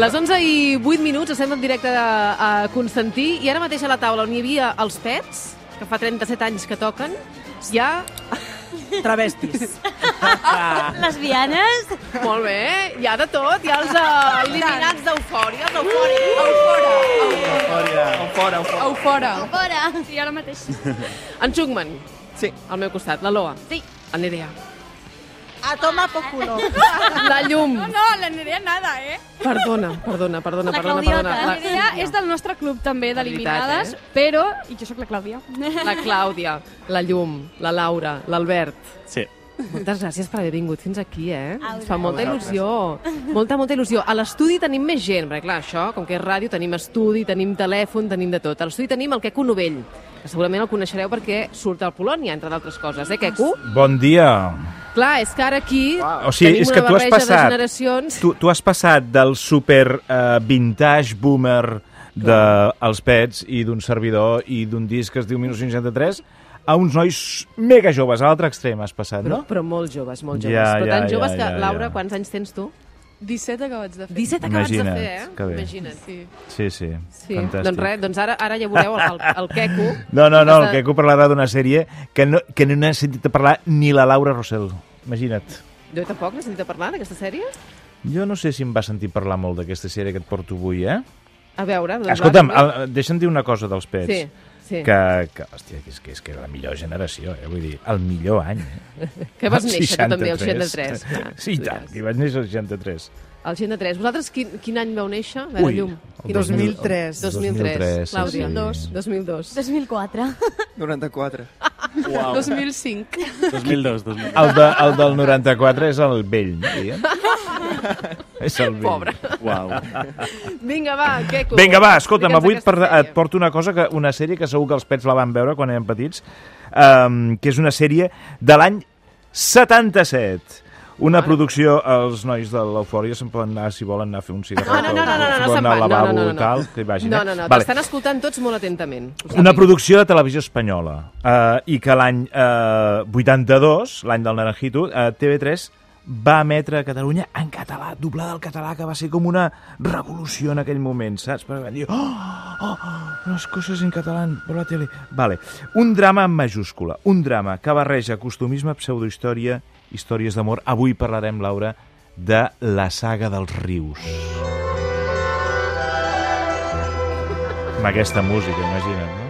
Les 11 i 8 minuts estem en directe a, a Constantí i ara mateix a la taula on hi havia els pets, que fa 37 anys que toquen, hi ha... Travestis. Lesbianes? Molt bé, hi ha de tot, hi ha els uh, eliminats d'eufòria, els eufòria, eufora, Eufòria. Fora, fora. eufora. Fora. Sí, ara mateix. En Chugman, Sí. al meu costat, la Loa, Sí. el Nerea, A tomar por culo. la Llum, No, la Nerea nada, eh? perdona, perdona, perdona, La perdona, Claudiota. perdona, La Nerea és del nostre club també d'eliminades, veritat, però... I jo sóc la Clàudia. la, la Clàudia, la Llum, la Laura, l'Albert, Sí. Moltes gràcies per haver vingut fins aquí, eh? Ens fa molta il·lusió. Molta, molta il·lusió. A l'estudi tenim més gent, perquè clar, això, com que és ràdio, tenim estudi, tenim telèfon, tenim de tot. A l'estudi tenim el Queco Novell, que segurament el coneixereu perquè surt al Polònia, entre d'altres coses, eh, Queco? Bon dia. Clar, és que ara aquí O sigui, tenim és que una tu has barreja de passat... generacions... Tu, tu has passat del super uh, vintage boomer dels pets i d'un servidor i d'un disc que es diu 1963 a uns nois mega joves, a l'altre extrem has passat, Però, no? però molt joves, molt joves. Ja, però ja, tan ja, joves que, ja, ja. Laura, quants anys tens tu? 17 acabats de fer. 17 acabats Imagina't, de fer, eh? que bé. Imagina't. Sí. Sí, sí, Sí, fantàstic. doncs res, doncs ara, ara ja veureu el, el, Queco. No, no, no, el Queco parlarà d'una sèrie que no, que no n'ha sentit a parlar ni la Laura Rossell. Imagina't. Jo tampoc n'he sentit a parlar d'aquesta sèrie. Jo no sé si em va sentir parlar molt d'aquesta sèrie que et porto avui, eh? A veure... Doncs Escolta'm, va, deixa'm dir una cosa dels pets. Sí, sí. Que, que, hòstia, que és, que és que era la millor generació, eh? Vull dir, el millor any. Eh? Que vas El néixer tu també, el 63. Ah, Sí, i tant, que vaig néixer el 63. El 63. Vosaltres quin, quin any vau néixer? A veure, Ui, llum. el Quin 2003. 2003. 2003, sí, Clàudia. sí. 2002. 2004. 94. Uau. 2005. 2002, 2002. El, de, el del 94 és el vell, no? és el vell. Pobre. Uau. Vinga, va, Queco. Vinga, va, escolta'm, avui et, per, et porto una cosa, que, una sèrie que segur que els pets la van veure quan eren petits, um, que és una sèrie de l'any 77. Una producció, els nois de l'Eufòria se'n poden anar, si volen anar a fer un cigarret. No, no, no, no, no, no, no anar al van. No, lavabo no, no, no. i tal, que vagin. No, eh? no, no, Vale. t'estan escoltant tots molt atentament. Una producció de televisió espanyola eh, i que l'any eh, 82, l'any del Naranjito, eh, TV3 va emetre a Catalunya en català, doblada al català, que va ser com una revolució en aquell moment, saps? Perquè van dir, oh, oh, les coses en català per la tele. Vale. Un drama en majúscula, un drama que barreja costumisme, pseudohistòria, històries d'amor. Avui parlarem, Laura, de la saga dels rius. Amb aquesta música, imagina't, no?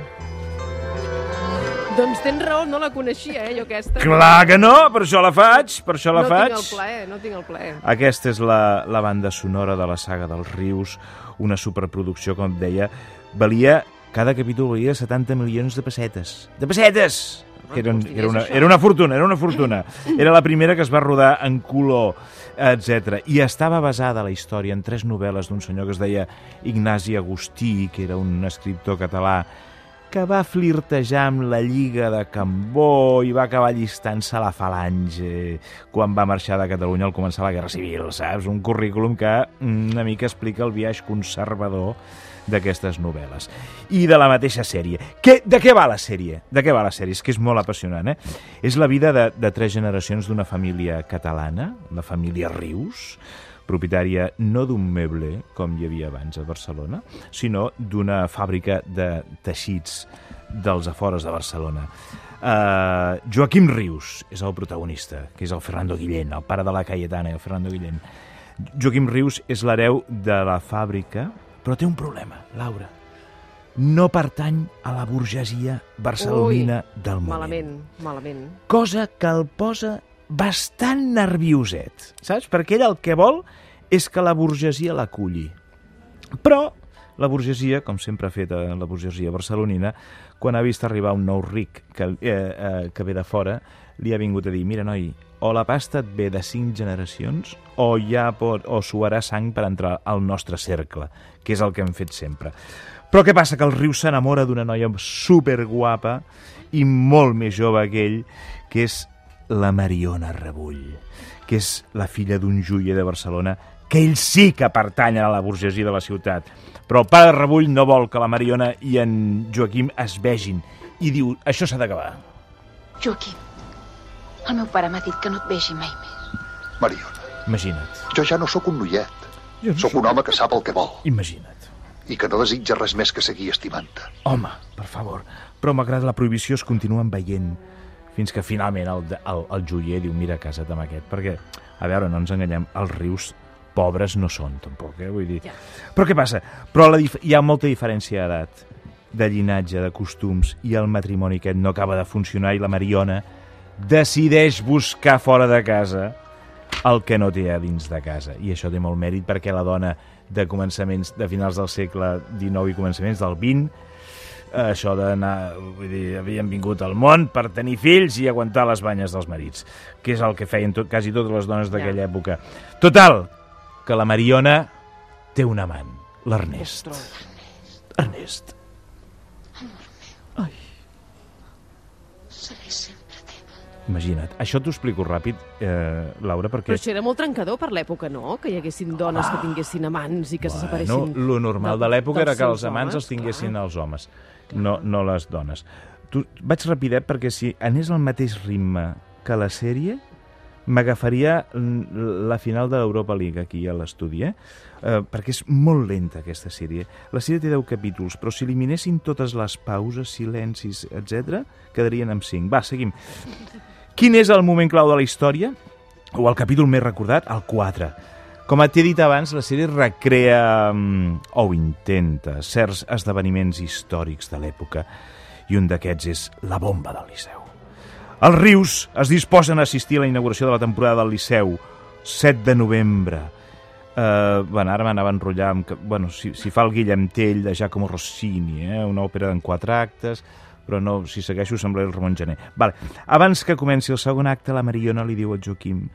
Doncs tens raó, no la coneixia, eh, jo aquesta. Clar que no, per això la faig, per això la no faig. tinc el plaer, no tinc el plaer. Aquesta és la, la banda sonora de la saga dels rius, una superproducció, com deia, valia, cada capítol valia 70 milions de pessetes. De pessetes! Ah, Que era, un, molts diners, era, una, era una fortuna, era una fortuna. Era la primera que es va rodar en color, etc. I estava basada la història en tres novel·les d'un senyor que es deia Ignasi Agustí, que era un escriptor català que va flirtejar amb la Lliga de Cambó i va acabar llistant-se a la falange quan va marxar de Catalunya al començar la Guerra Civil, saps? Un currículum que mm, una mica explica el viatge conservador d'aquestes novel·les. I de la mateixa sèrie. Que, de què va la sèrie? De què va la sèrie? És que és molt apassionant, eh? És la vida de, de tres generacions d'una família catalana, la família Rius, propietària no d'un meble, com hi havia abans a Barcelona, sinó d'una fàbrica de teixits dels afores de Barcelona. Uh, Joaquim Rius és el protagonista, que és el Fernando Guillén, el pare de la Cayetana, el Fernando Guillén. Joaquim Rius és l'hereu de la fàbrica, però té un problema, Laura. No pertany a la burgesia barcelonina Ui, del moment Malament, malament. cosa que el posa bastant nervioset, saps? Perquè ell el que vol és que la burgesia l'aculli. Però la burgesia, com sempre ha fet eh, la burgesia barcelonina, quan ha vist arribar un nou ric que, eh, eh, que ve de fora, li ha vingut a dir, mira, noi, o la pasta et ve de cinc generacions o ja pot, o suarà sang per entrar al nostre cercle, que és el que hem fet sempre. Però què passa? Que el riu s'enamora d'una noia superguapa i molt més jove que ell, que és la Mariona Rebull, que és la filla d'un joier de Barcelona, que ell sí que pertanyen a la burgesia de la ciutat. Però el pare Rebull no vol que la Mariona i en Joaquim es vegin i diu, això s'ha d'acabar. Joaquim, el meu pare m'ha dit que no et vegi mai més. Mariona, Imagina't. jo ja no sóc un noiet. Jo no Sóc un home que sap el que vol Imagina't. i que no desitja res més que seguir estimant-te. Home, per favor. Però malgrat la prohibició es continuen veient fins que finalment el, el, el joier diu mira, casa't amb aquest, perquè, a veure, no ens enganyem, els rius pobres no són, tampoc, eh? Vull dir... Ja. Però què passa? Però la dif hi ha molta diferència d'edat, de llinatge, de costums, i el matrimoni aquest no acaba de funcionar i la Mariona decideix buscar fora de casa el que no té a dins de casa. I això té molt mèrit perquè la dona de començaments de finals del segle XIX i començaments del XX això d'anar, vull dir, havien vingut al món per tenir fills i aguantar les banyes dels marits, que és el que feien tot, quasi totes les dones d'aquella època. Total, que la Mariona té un amant, l'Ernest. Ernest. Ai. Imagina't. Això t'ho explico ràpid, eh, Laura, perquè... Però això era molt trencador per l'època, no? Que hi haguessin dones que tinguessin amants i que se Bueno, separessin... lo normal de del- l'època era que els amants homes, els tinguessin clar. els homes, no, no les dones. Tu, vaig rapidet perquè si anés al mateix ritme que la sèrie, m'agafaria la final de l'Europa League aquí a l'estudi, eh? eh? perquè és molt lenta aquesta sèrie. La sèrie té 10 capítols, però si eliminessin totes les pauses, silencis, etc, quedarien amb 5. Va, seguim. Quin és el moment clau de la història? O el capítol més recordat? El 4. Com t'he dit abans, la sèrie recrea, mm, o intenta, certs esdeveniments històrics de l'època, i un d'aquests és la bomba del Liceu. Els Rius es disposen a assistir a la inauguració de la temporada del Liceu, 7 de novembre. Uh, bueno, ara m'anava a enrotllar amb... Bueno, si, si fa el Guillem Tell de Giacomo Rossini, eh? una òpera en quatre actes, però no, si segueixo semblaré el Ramon Gené. Vale. Abans que comenci el segon acte, la Mariona li diu al Joaquim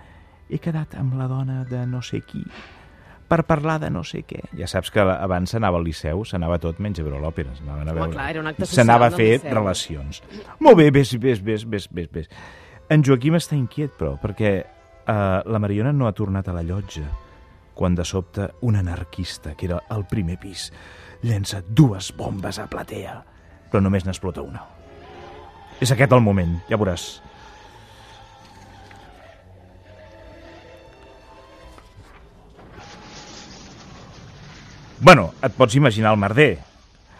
he quedat amb la dona de no sé qui per parlar de no sé què. Ja saps que abans s'anava al Liceu, s'anava tot menys a veure l'òpera. s'anaven a veure- clar, era un acte social S'anava a fer relacions. Molt bé, ves, ves, ves, ves, ves, ves. En Joaquim està inquiet, però, perquè eh, la Mariona no ha tornat a la llotja quan de sobte un anarquista, que era al primer pis, llença dues bombes a platea, però només n'explota una. És aquest el moment, ja veuràs. Bueno, et pots imaginar el merder.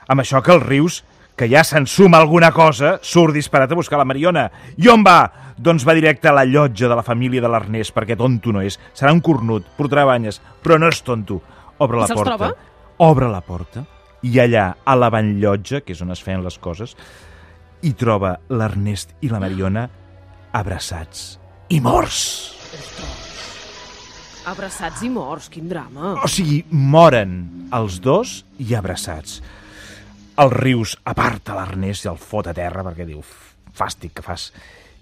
Amb això que els rius, que ja se'n suma alguna cosa, surt disparat a buscar la Mariona. I on va? Doncs va directe a la llotja de la família de l'Ernest, perquè tonto no és. Serà un cornut, portarà banyes, però no és tonto. Obre la porta. troba? Obre la porta i allà, a la banllotja, que és on es feien les coses, hi troba l'Ernest i la Mariona abraçats i morts. Abraçats i morts, quin drama. O sigui, moren els dos i abraçats. El Rius aparta l'Ernest i el fot a terra perquè diu, fàstic que fas.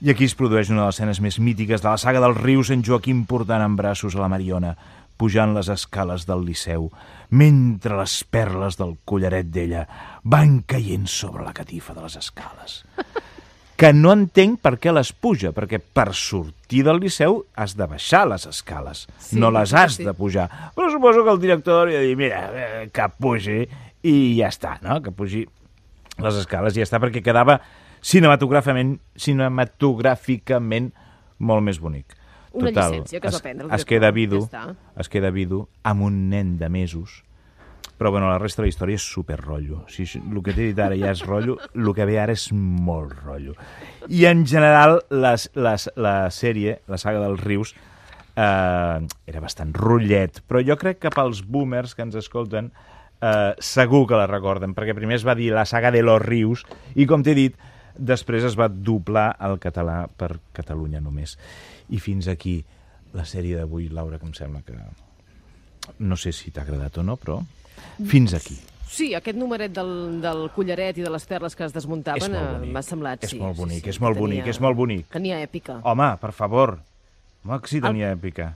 I aquí es produeix una de les escenes més mítiques de la saga dels Rius en Joaquim portant en braços a la Mariona, pujant les escales del Liceu, mentre les perles del collaret d'ella van caient sobre la catifa de les escales. Que no entenc per què les puja, perquè per sortir del Liceu has de baixar les escales, Sí, no les has sí. de pujar. Però suposo que el director hauria de dir, mira, eh, que pugi i ja està, no? Que pugi les escales i ja està, perquè quedava cinematogràficament, cinematogràficament molt més bonic. Una llicència que es va prendre es queda vidu, ja es queda vidu amb un nen de mesos, però bueno, la resta de la història és super rotllo. Si això- el que t'he dit ara ja és rotllo, el que ve ara és molt rotllo. I en general les, les, la sèrie, la saga dels rius, eh, era bastant rotllet, però jo crec que pels boomers que ens escolten eh, segur que la recorden, perquè primer es va dir la saga de los rius i com t'he dit, després es va doblar al català per Catalunya només. I fins aquí la sèrie d'avui, Laura, que em sembla que... No sé si t'ha agradat o no, però fins aquí. Sí, aquest numeret del, del collaret i de les perles que es desmuntaven És eh, m'ha semblat, És sí. molt sí, bonic, sí, és molt bonic, és molt bonic. Tenia èpica. Home, per favor. Sí tenia èpica.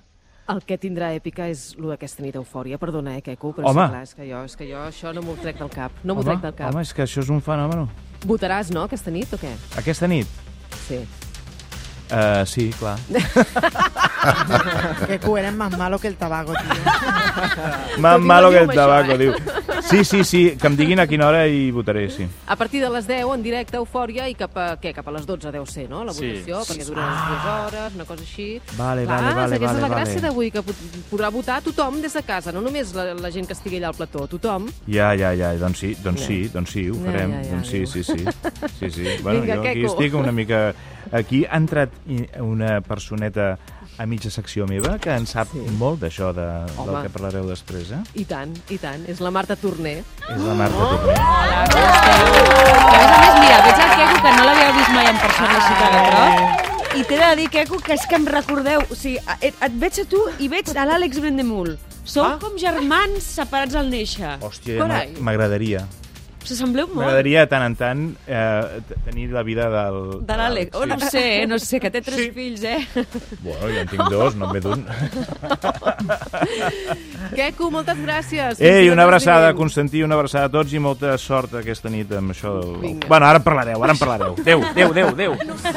El que tindrà èpica és el d'aquesta nit eufòria. Perdona, eh, Queco, però Home. sí, clar, és que jo, és que jo això no m'ho trec del cap. No m'ho trec del cap. home, és que això és un fenomen. Votaràs, no, aquesta nit, o què? Aquesta nit? Sí. Uh, sí, clar. Que eres más malo que el tabaco, tío. Más malo que el tabaco, eh? diu. Sí, sí, sí, que em diguin a quina hora i votaré, sí. A partir de les 10 en directe Eufòria i cap a, què, cap a les 12 deu ser, no? La Sí. votació, perquè dura unes dues hores, una cosa així. Vale, Clar, vale, vale, aquesta és la vale, gràcia vale. d'avui, que podrà votar tothom des de casa, no només la, la gent que estigui allà al plató, tothom. Ja, ja, ja, doncs sí, doncs sí, doncs sí, ho Ja, farem. ja, ja, doncs sí, sí, sí. sí, sí. Bueno, Vinga, jo aquí estic una mica... Aquí ha entrat una personeta a mitja secció meva que en sap sí. molt d'això de, del que parlareu després, eh? I tant, i tant. És la Marta Torner. És la Marta Torner. Hola, com esteu? Que a més a més, mira, veig el Queco, que no l'havíeu vist mai en persona a Ciutat de Prop. I t'he de dir, Queco, que és que em recordeu... O sigui, et, et veig a tu i veig a l'Àlex Brendemul. Sou Ah. com germans separats al néixer. Hòstia, m'agradaria. S'assembleu molt. M'agradaria de tant en tant eh, tenir la vida del... De l'Àlex. Oh, no sé, no sé, que té tres Sí. fills, eh? Bueno, jo en tinc dos, no en ve d'un. Queco, moltes gràcies. Ei, una abraçada. Constantí, una abraçada a tots i molta sort aquesta nit amb això del... Vinga. Bueno, ara en parlareu, ara en parlareu. Adéu, adéu, adéu, adéu.